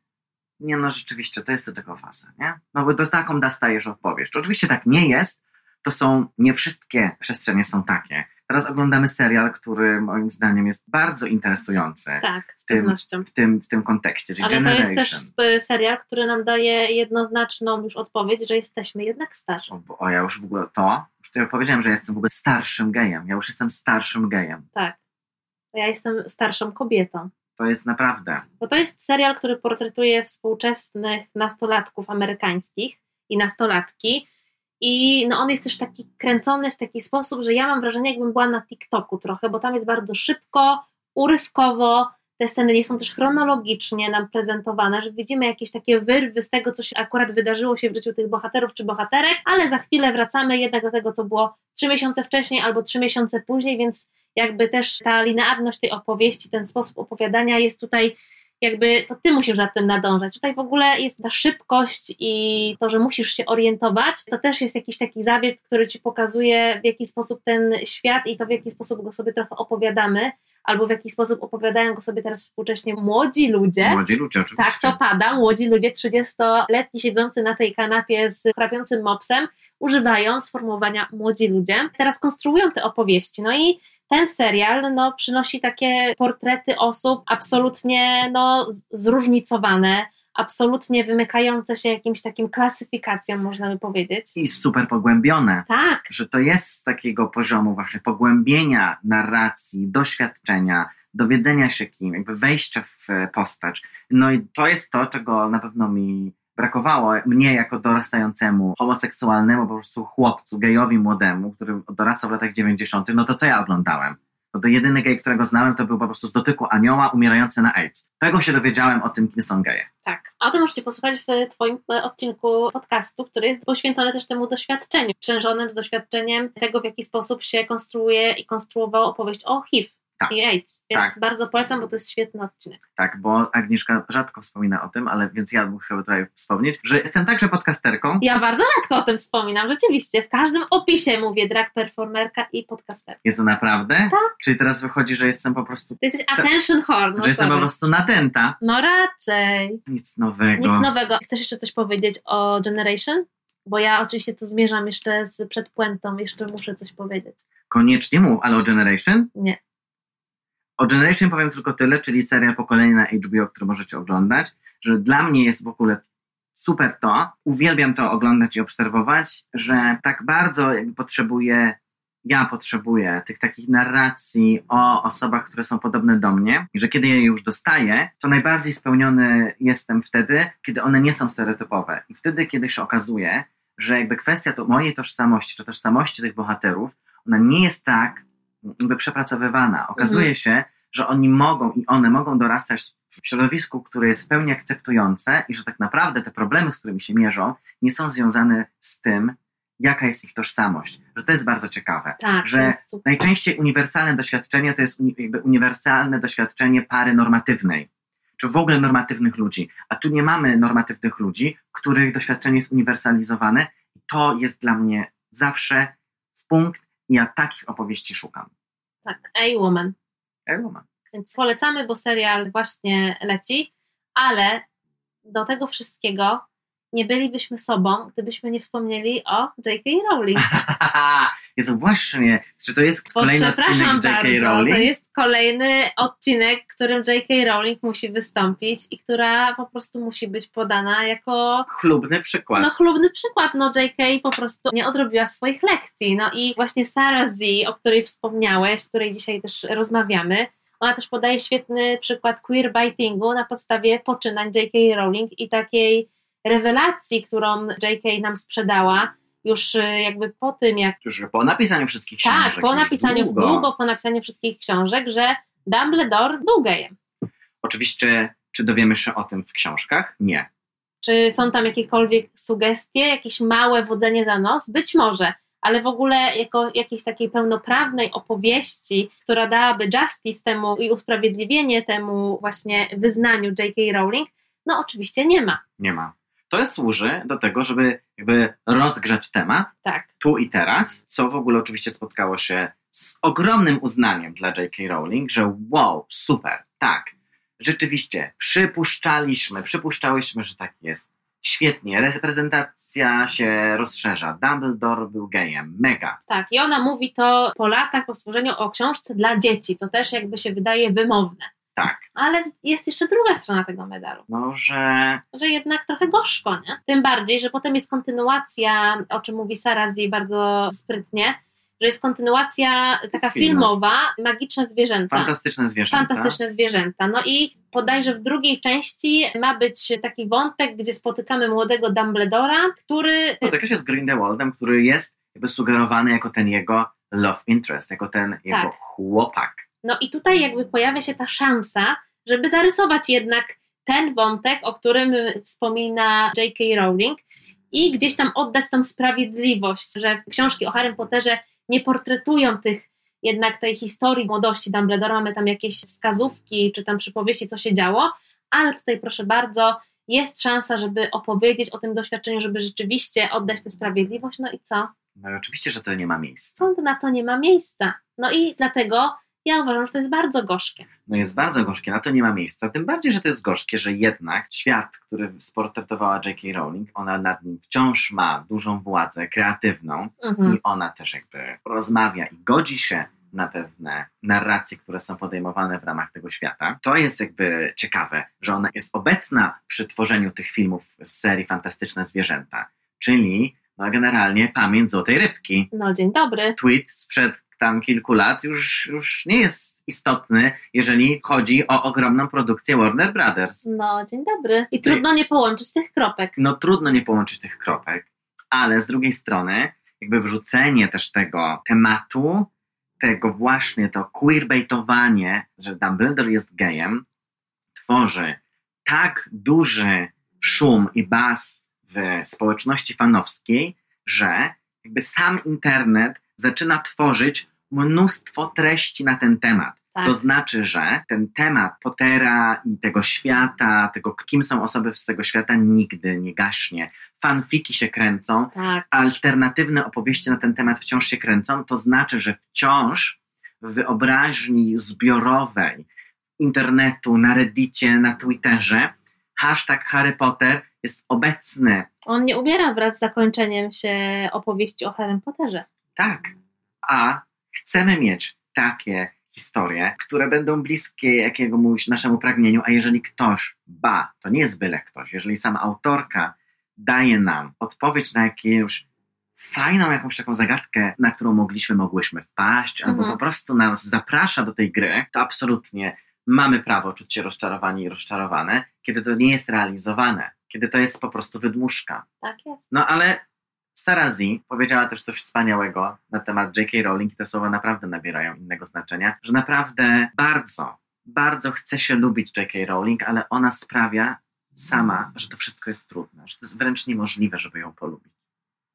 Speaker 2: nie no rzeczywiście, to jest to tylko faza, nie? No bo to taką dostajesz opowieść. Oczywiście tak nie jest, to są, nie wszystkie przestrzenie są takie. Teraz oglądamy serial, który moim zdaniem jest bardzo interesujący
Speaker 1: Tak, z
Speaker 2: tym-
Speaker 1: pewnością.
Speaker 2: w tym, w tym kontekście, czyli
Speaker 1: Ale to
Speaker 2: Generation.
Speaker 1: jest też sp- serial, który nam daje jednoznaczną już odpowiedź, że jesteśmy jednak starzy.
Speaker 2: O, o, ja już w ogóle to, już to ja powiedziałem, że jestem w ogóle starszym gejem. Ja już jestem starszym gejem.
Speaker 1: Tak. Ja jestem starszą kobietą.
Speaker 2: To jest naprawdę.
Speaker 1: Bo to jest serial, który portretuje współczesnych nastolatków amerykańskich i nastolatki. I no on jest też taki kręcony w taki sposób, że ja mam wrażenie, jakbym była na TikToku trochę, bo tam jest bardzo szybko, urywkowo, te sceny nie są też chronologicznie nam prezentowane, że widzimy jakieś takie wyrwy z tego, co się akurat wydarzyło się w życiu tych bohaterów czy bohaterek, ale za chwilę wracamy jednak do tego, co było trzy miesiące wcześniej albo trzy miesiące później, więc jakby też ta linearność tej opowieści, ten sposób opowiadania jest tutaj jakby to ty musisz za tym nadążać. Tutaj w ogóle jest ta szybkość i to, że musisz się orientować, to też jest jakiś taki zabieg, który ci pokazuje, w jaki sposób ten świat i to, w jaki sposób go sobie trochę opowiadamy, albo w jaki sposób opowiadają go sobie teraz współcześnie młodzi ludzie.
Speaker 2: Młodzi ludzie, oczywiście.
Speaker 1: Tak, to pada. Młodzi ludzie, 30-letni siedzący na tej kanapie z chrapiącym mopsem, używają sformułowania młodzi ludzie. Teraz konstruują te opowieści. No i ten serial no, przynosi takie portrety osób absolutnie no, zróżnicowane, absolutnie wymykające się jakimś takim klasyfikacjom, można by powiedzieć.
Speaker 2: I super pogłębione.
Speaker 1: Tak.
Speaker 2: Że to jest z takiego poziomu właśnie pogłębienia narracji, doświadczenia, dowiedzenia się kim, jakby wejścia w postać. No i to jest to, czego na pewno mi brakowało mnie jako dorastającemu homoseksualnemu po prostu chłopcu, gejowi młodemu, który dorastał w latach 90., no to co ja oglądałem? No to jedyny gej, którego znałem, to był po prostu z dotyku anioła umierający na AIDS. Tego się dowiedziałem o tym, kim są geje.
Speaker 1: Tak. A to możecie posłuchać w Twoim e, odcinku podcastu, który jest poświęcony też temu doświadczeniu, sprzężonym z doświadczeniem tego, w jaki sposób się konstruuje i konstruowało opowieść o HIV tak. i AIDS. Więc tak. bardzo polecam, bo to jest świetny odcinek.
Speaker 2: Tak, bo Agnieszka rzadko wspomina o tym, ale więc ja muszę tutaj wspomnieć, że jestem także podcasterką.
Speaker 1: Ja bardzo rzadko o tym wspominam, rzeczywiście. W każdym opisie mówię drag performerka i podcasterka.
Speaker 2: Jest to naprawdę?
Speaker 1: Tak.
Speaker 2: Czyli teraz wychodzi, że jestem po prostu...
Speaker 1: Ty jesteś attention horn. No
Speaker 2: że jestem po prostu natęta.
Speaker 1: No raczej.
Speaker 2: Nic nowego.
Speaker 1: Nic nowego. Chcesz jeszcze coś powiedzieć o Generation? Bo ja oczywiście to zmierzam jeszcze z przed puentą, jeszcze muszę coś powiedzieć.
Speaker 2: Koniecznie mów, ale o Generation?
Speaker 1: Nie.
Speaker 2: O Generation powiem tylko tyle, czyli serial pokolenia na HBO, który możecie oglądać, że dla mnie jest w ogóle super to, uwielbiam to oglądać i obserwować, że tak bardzo jakby potrzebuję, ja potrzebuję tych takich narracji o osobach, które są podobne do mnie i że kiedy je już dostaję, to najbardziej spełniony jestem wtedy, kiedy one nie są stereotypowe. I wtedy, kiedy się okazuje, że jakby kwestia to mojej tożsamości, czy tożsamości tych bohaterów, ona nie jest tak przepracowywana. Okazuje mhm. się, że oni mogą i one mogą dorastać w środowisku, które jest w pełni akceptujące i że tak naprawdę te problemy, z którymi się mierzą, nie są związane z tym, jaka jest ich tożsamość. Że to jest bardzo ciekawe.
Speaker 1: Tak,
Speaker 2: że najczęściej uniwersalne doświadczenie to jest jakby uniwersalne doświadczenie pary normatywnej, czy w ogóle normatywnych ludzi. A tu nie mamy normatywnych ludzi, których doświadczenie jest uniwersalizowane i to jest dla mnie zawsze w punkt i ja takich opowieści szukam.
Speaker 1: Tak, A-Woman.
Speaker 2: A-Woman.
Speaker 1: Więc polecamy, bo serial właśnie leci, ale do tego wszystkiego nie bylibyśmy sobą, gdybyśmy nie wspomnieli o J.K. Rowling.
Speaker 2: Jest właśnie, czy to jest Bo kolejny odcinek J.K. Rowling?
Speaker 1: To jest kolejny odcinek, w którym J.K. Rowling musi wystąpić i która po prostu musi być podana jako...
Speaker 2: Chlubny przykład.
Speaker 1: No chlubny przykład, no J.K. po prostu nie odrobiła swoich lekcji. No i właśnie Sarah Z, o której wspomniałeś, o której dzisiaj też rozmawiamy, ona też podaje świetny przykład queerbaitingu na podstawie poczynań J.K. Rowling i takiej rewelacji, którą J.K. nam sprzedała, już y, jakby po tym, jak.
Speaker 2: Już po napisaniu wszystkich tak, książek.
Speaker 1: Tak, po napisaniu długo. długo, po napisaniu wszystkich książek, że Dumbledore był gejem.
Speaker 2: Oczywiście, czy dowiemy się o tym w książkach? Nie.
Speaker 1: Czy są tam jakiekolwiek sugestie, jakieś małe wodzenie za nos? Być może, ale w ogóle jako jakiejś takiej pełnoprawnej opowieści, która dałaby justice temu i usprawiedliwienie temu właśnie wyznaniu J.K. Rowling, no oczywiście nie ma.
Speaker 2: Nie ma. To służy do tego, żeby jakby rozgrzać temat
Speaker 1: tak.
Speaker 2: tu i teraz, co w ogóle oczywiście spotkało się z ogromnym uznaniem dla J.K. Rowling, że wow, super, tak, rzeczywiście, przypuszczaliśmy, przypuszczałyśmy, że tak jest. Świetnie, reprezentacja się rozszerza. Dumbledore był gejem, mega.
Speaker 1: Tak, i ona mówi to po latach po stworzeniu o książce dla dzieci, co też jakby się wydaje wymowne.
Speaker 2: Tak.
Speaker 1: Ale jest jeszcze druga strona tego medalu.
Speaker 2: No, że...
Speaker 1: Że jednak trochę gorzko, nie? Tym bardziej, że potem jest kontynuacja, o czym mówi Sara Z bardzo sprytnie, że jest kontynuacja taka Film. filmowa, Magiczne Zwierzęta.
Speaker 2: Fantastyczne Zwierzęta.
Speaker 1: Fantastyczne Zwierzęta. No i podajże w drugiej części ma być taki wątek, gdzie spotykamy młodego Dumbledora, który...
Speaker 2: Spotyka się z Grindelwaldem, który jest jakby sugerowany jako ten jego love interest, jako ten jego tak. chłopak.
Speaker 1: No i tutaj jakby pojawia się ta szansa, żeby zarysować jednak ten wątek, o którym wspomina J.K. Rowling i gdzieś tam oddać tą sprawiedliwość, że książki o Harry Potterze nie portretują tych jednak tej historii młodości Dumbledore, mamy tam jakieś wskazówki, czy tam przypowieści, co się działo, ale tutaj proszę bardzo, jest szansa, żeby opowiedzieć o tym doświadczeniu, żeby rzeczywiście oddać tę sprawiedliwość, no i co?
Speaker 2: No i oczywiście, że to nie ma miejsca.
Speaker 1: Sąd na to nie ma miejsca. No i dlatego ja uważam, że to jest bardzo gorzkie.
Speaker 2: No jest bardzo gorzkie, na to nie ma miejsca. Tym bardziej, że to jest gorzkie, że jednak świat, który sportretowała J.K. Rowling, ona nad nim wciąż ma dużą władzę kreatywną
Speaker 1: Mhm.
Speaker 2: i ona też jakby rozmawia i godzi się na pewne narracje, które są podejmowane w ramach tego świata. To jest jakby ciekawe, że ona jest obecna przy tworzeniu tych filmów z serii Fantastyczne Zwierzęta, czyli no generalnie pamięć Złotej Rybki.
Speaker 1: No dzień dobry.
Speaker 2: Tweet sprzed tam kilku lat już, już nie jest istotny, jeżeli chodzi o ogromną produkcję Warner Brothers.
Speaker 1: No dzień dobry. I trudno nie połączyć tych kropek.
Speaker 2: no trudno nie połączyć tych kropek, ale z drugiej strony jakby wrzucenie też tego tematu, tego właśnie to queerbaitowanie, że Dumbledore jest gejem, tworzy tak duży szum i baz w społeczności fanowskiej, że jakby sam internet zaczyna tworzyć mnóstwo treści na ten temat.
Speaker 1: Tak.
Speaker 2: To znaczy, że ten temat Pottera i tego świata, tego kim są osoby z tego świata nigdy nie gaśnie. Fanfiki się kręcą,
Speaker 1: Tak.
Speaker 2: alternatywne opowieści na ten temat wciąż się kręcą. To znaczy, że wciąż w wyobraźni zbiorowej internetu, na Reddicie, na Twitterze hashtag Harry Potter jest obecny.
Speaker 1: On nie umiera wraz z zakończeniem się opowieści o Harry Potterze.
Speaker 2: Tak. A chcemy mieć takie historie, które będą bliskie jakiemuś naszemu pragnieniu, a jeżeli ktoś, ba, to nie jest byle ktoś, jeżeli sama autorka daje nam odpowiedź na jakąś fajną jakąś taką zagadkę, na którą mogliśmy, mogłyśmy wpaść, albo
Speaker 1: Mhm.
Speaker 2: po prostu nas zaprasza do tej gry, to absolutnie mamy prawo czuć się rozczarowani i rozczarowane, kiedy to nie jest realizowane, kiedy to jest po prostu wydmuszka.
Speaker 1: Tak jest.
Speaker 2: No ale Sara Z powiedziała też coś wspaniałego na temat J.K. Rowling i te słowa naprawdę nabierają innego znaczenia, że naprawdę bardzo, bardzo chce się lubić J.K. Rowling, ale ona sprawia sama, że to wszystko jest trudne, że to jest wręcz niemożliwe, żeby ją polubić.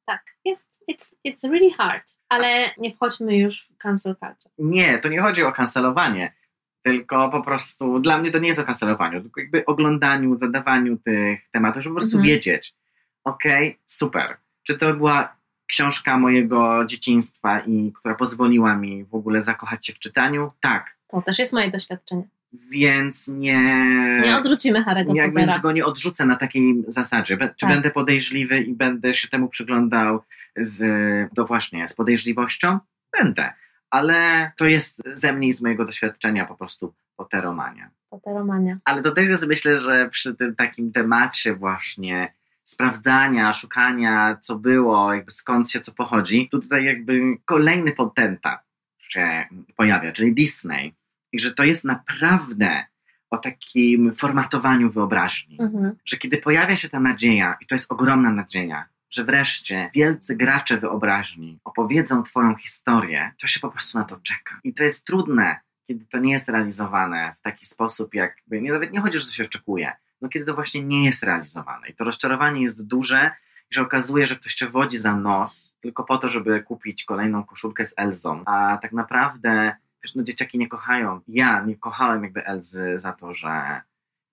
Speaker 1: Tak. Jest, it's, it's really hard. Ale nie wchodźmy już w cancel culture.
Speaker 2: Nie, to nie chodzi o kancelowanie, tylko po prostu dla mnie to nie jest o kancelowaniu, tylko jakby oglądaniu, zadawaniu tych tematów, żeby po prostu
Speaker 1: Mhm.
Speaker 2: wiedzieć, okej, super. Czy to była książka mojego dzieciństwa i która pozwoliła mi w ogóle zakochać się w czytaniu? Tak.
Speaker 1: To też jest moje doświadczenie.
Speaker 2: Więc nie.
Speaker 1: Nie odrzucimy Harry'ego
Speaker 2: jak
Speaker 1: Pottera.
Speaker 2: więc go nie odrzucę na takiej zasadzie. Be- Czy
Speaker 1: Tak.
Speaker 2: będę podejrzliwy i będę się temu przyglądał z, to właśnie z podejrzliwością? Będę. Ale to jest ze mnie i z mojego doświadczenia po prostu Potteromania.
Speaker 1: Potteromania.
Speaker 2: Ale to też jest myślę, że przy tym takim temacie właśnie sprawdzania, szukania, co było, jakby skąd się co pochodzi, to tutaj jakby kolejny potentat się pojawia, czyli Disney. I że to jest naprawdę o takim formatowaniu wyobraźni.
Speaker 1: Mhm.
Speaker 2: Że kiedy pojawia się ta nadzieja, i to jest ogromna nadzieja, że wreszcie wielcy gracze wyobraźni opowiedzą Twoją historię, to się po prostu na to czeka. I to jest trudne, kiedy to nie jest realizowane w taki sposób, jakby, nie, nawet nie chodzi, że to się oczekuje, no kiedy to właśnie nie jest realizowane. I to rozczarowanie jest duże, że okazuje, że ktoś cię wodzi za nos tylko po to, żeby kupić kolejną koszulkę z Elzą, a tak naprawdę wiesz, no dzieciaki nie kochają. Ja nie kochałem jakby Elzy za to, że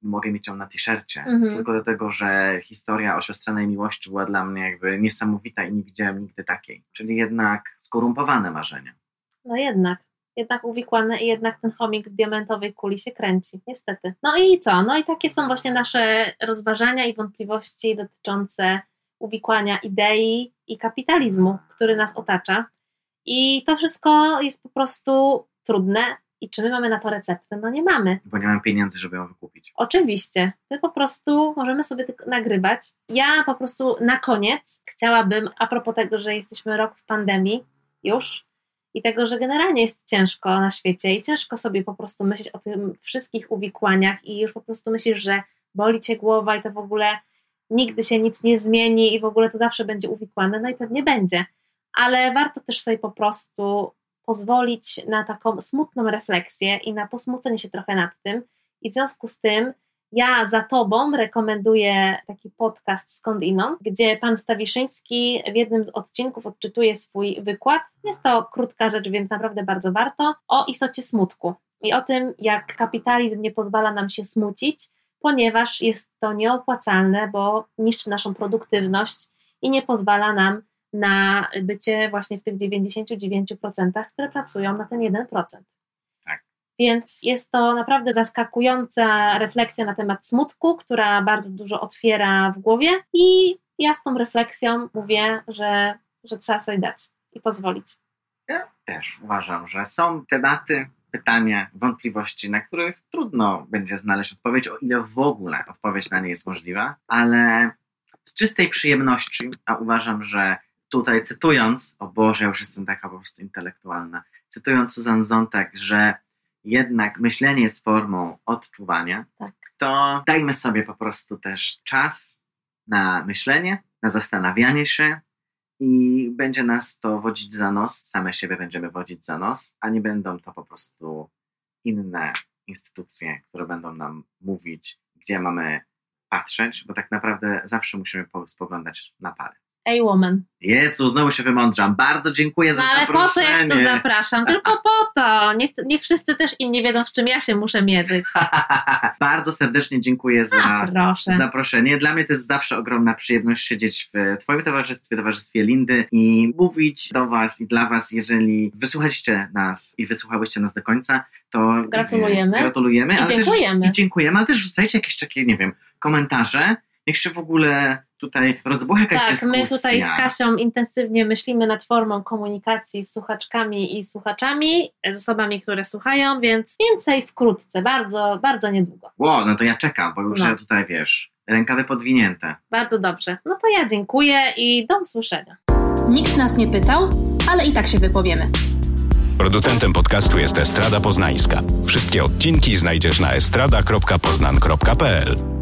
Speaker 2: mogę mieć ją na t-shircie,
Speaker 1: Mhm.
Speaker 2: tylko dlatego, że historia o siostrzanej miłości była dla mnie jakby niesamowita i nie widziałem nigdy takiej. Czyli jednak skorumpowane marzenia.
Speaker 1: No jednak. Jednak uwikłane i jednak ten chomik w diamentowej kuli się kręci. Niestety. No i co? No i takie są właśnie nasze rozważania i wątpliwości dotyczące uwikłania idei i kapitalizmu, który nas otacza. I to wszystko jest po prostu trudne. I czy my mamy na to receptę? No nie mamy.
Speaker 2: Bo nie mam pieniędzy, żeby ją wykupić.
Speaker 1: Oczywiście. My po prostu możemy sobie tylko nagrywać. Ja po prostu na koniec chciałabym, a propos tego, że jesteśmy rok w pandemii już i tego, że generalnie jest ciężko na świecie i ciężko sobie po prostu myśleć o tym wszystkich uwikłaniach i już po prostu myślisz, że boli cię głowa i to w ogóle nigdy się nic nie zmieni i w ogóle to zawsze będzie uwikłane, no i pewnie będzie. Ale warto też sobie po prostu pozwolić na taką smutną refleksję i na posmucenie się trochę nad tym I w związku z tym ja za Tobą rekomenduję taki podcast Skąd Inąd, gdzie pan Stawiszyński w jednym z odcinków odczytuje swój wykład. Jest to krótka rzecz, więc naprawdę bardzo warto. O istocie smutku i o tym, jak kapitalizm nie pozwala nam się smucić, ponieważ jest to nieopłacalne, bo niszczy naszą produktywność i nie pozwala nam na bycie właśnie w tych 99%, które pracują na ten 1%. Więc jest to naprawdę zaskakująca refleksja na temat smutku, która bardzo dużo otwiera w głowie i ja z tą refleksją mówię, że, że trzeba sobie dać i pozwolić.
Speaker 2: Ja też uważam, że są tematy, pytania, wątpliwości, na których trudno będzie znaleźć odpowiedź, o ile w ogóle odpowiedź na nie jest możliwa, ale z czystej przyjemności, a uważam, że tutaj cytując, o Boże, ja już jestem taka po prostu intelektualna, cytując Susan Zontag, że jednak myślenie jest formą odczuwania,
Speaker 1: tak.
Speaker 2: to dajmy sobie po prostu też czas na myślenie, na zastanawianie się i będzie nas to wodzić za nos, same siebie będziemy wodzić za nos, a nie będą to po prostu inne instytucje, które będą nam mówić, gdzie mamy patrzeć, bo tak naprawdę zawsze musimy spoglądać na palec.
Speaker 1: Ej, woman.
Speaker 2: Jezu, znowu się wymądrzam. Bardzo dziękuję za
Speaker 1: no, ale
Speaker 2: zaproszenie.
Speaker 1: po co ja tu zapraszam? Tylko po to. Niech, niech wszyscy też inni wiedzą, z czym ja się muszę mierzyć.
Speaker 2: Bardzo serdecznie dziękuję za
Speaker 1: A,
Speaker 2: zaproszenie. Dla mnie to jest zawsze ogromna przyjemność siedzieć w Twoim towarzystwie, towarzystwie Lindy i mówić do Was i dla Was, jeżeli wysłuchaliście nas i wysłuchałyście nas do końca, to
Speaker 1: gratulujemy.
Speaker 2: Gratulujemy.
Speaker 1: I dziękujemy.
Speaker 2: Też, I dziękujemy, ale też rzucajcie jakieś takie, nie wiem, komentarze. Niech się w ogóle tutaj rozbucha jakaś
Speaker 1: tak,
Speaker 2: dyskusja.
Speaker 1: my tutaj z Kasią intensywnie myślimy nad formą komunikacji z słuchaczkami i słuchaczami, z osobami, które słuchają, więc więcej wkrótce, bardzo, bardzo niedługo.
Speaker 2: Ło, no to ja czekam, bo już no. ja tutaj, wiesz, rękawy podwinięte.
Speaker 1: Bardzo dobrze. No to ja dziękuję i do usłyszenia.
Speaker 3: Nikt nas nie pytał, ale i tak się wypowiemy.
Speaker 4: Producentem podcastu jest Estrada Poznańska. Wszystkie odcinki znajdziesz na estrada.poznan.pl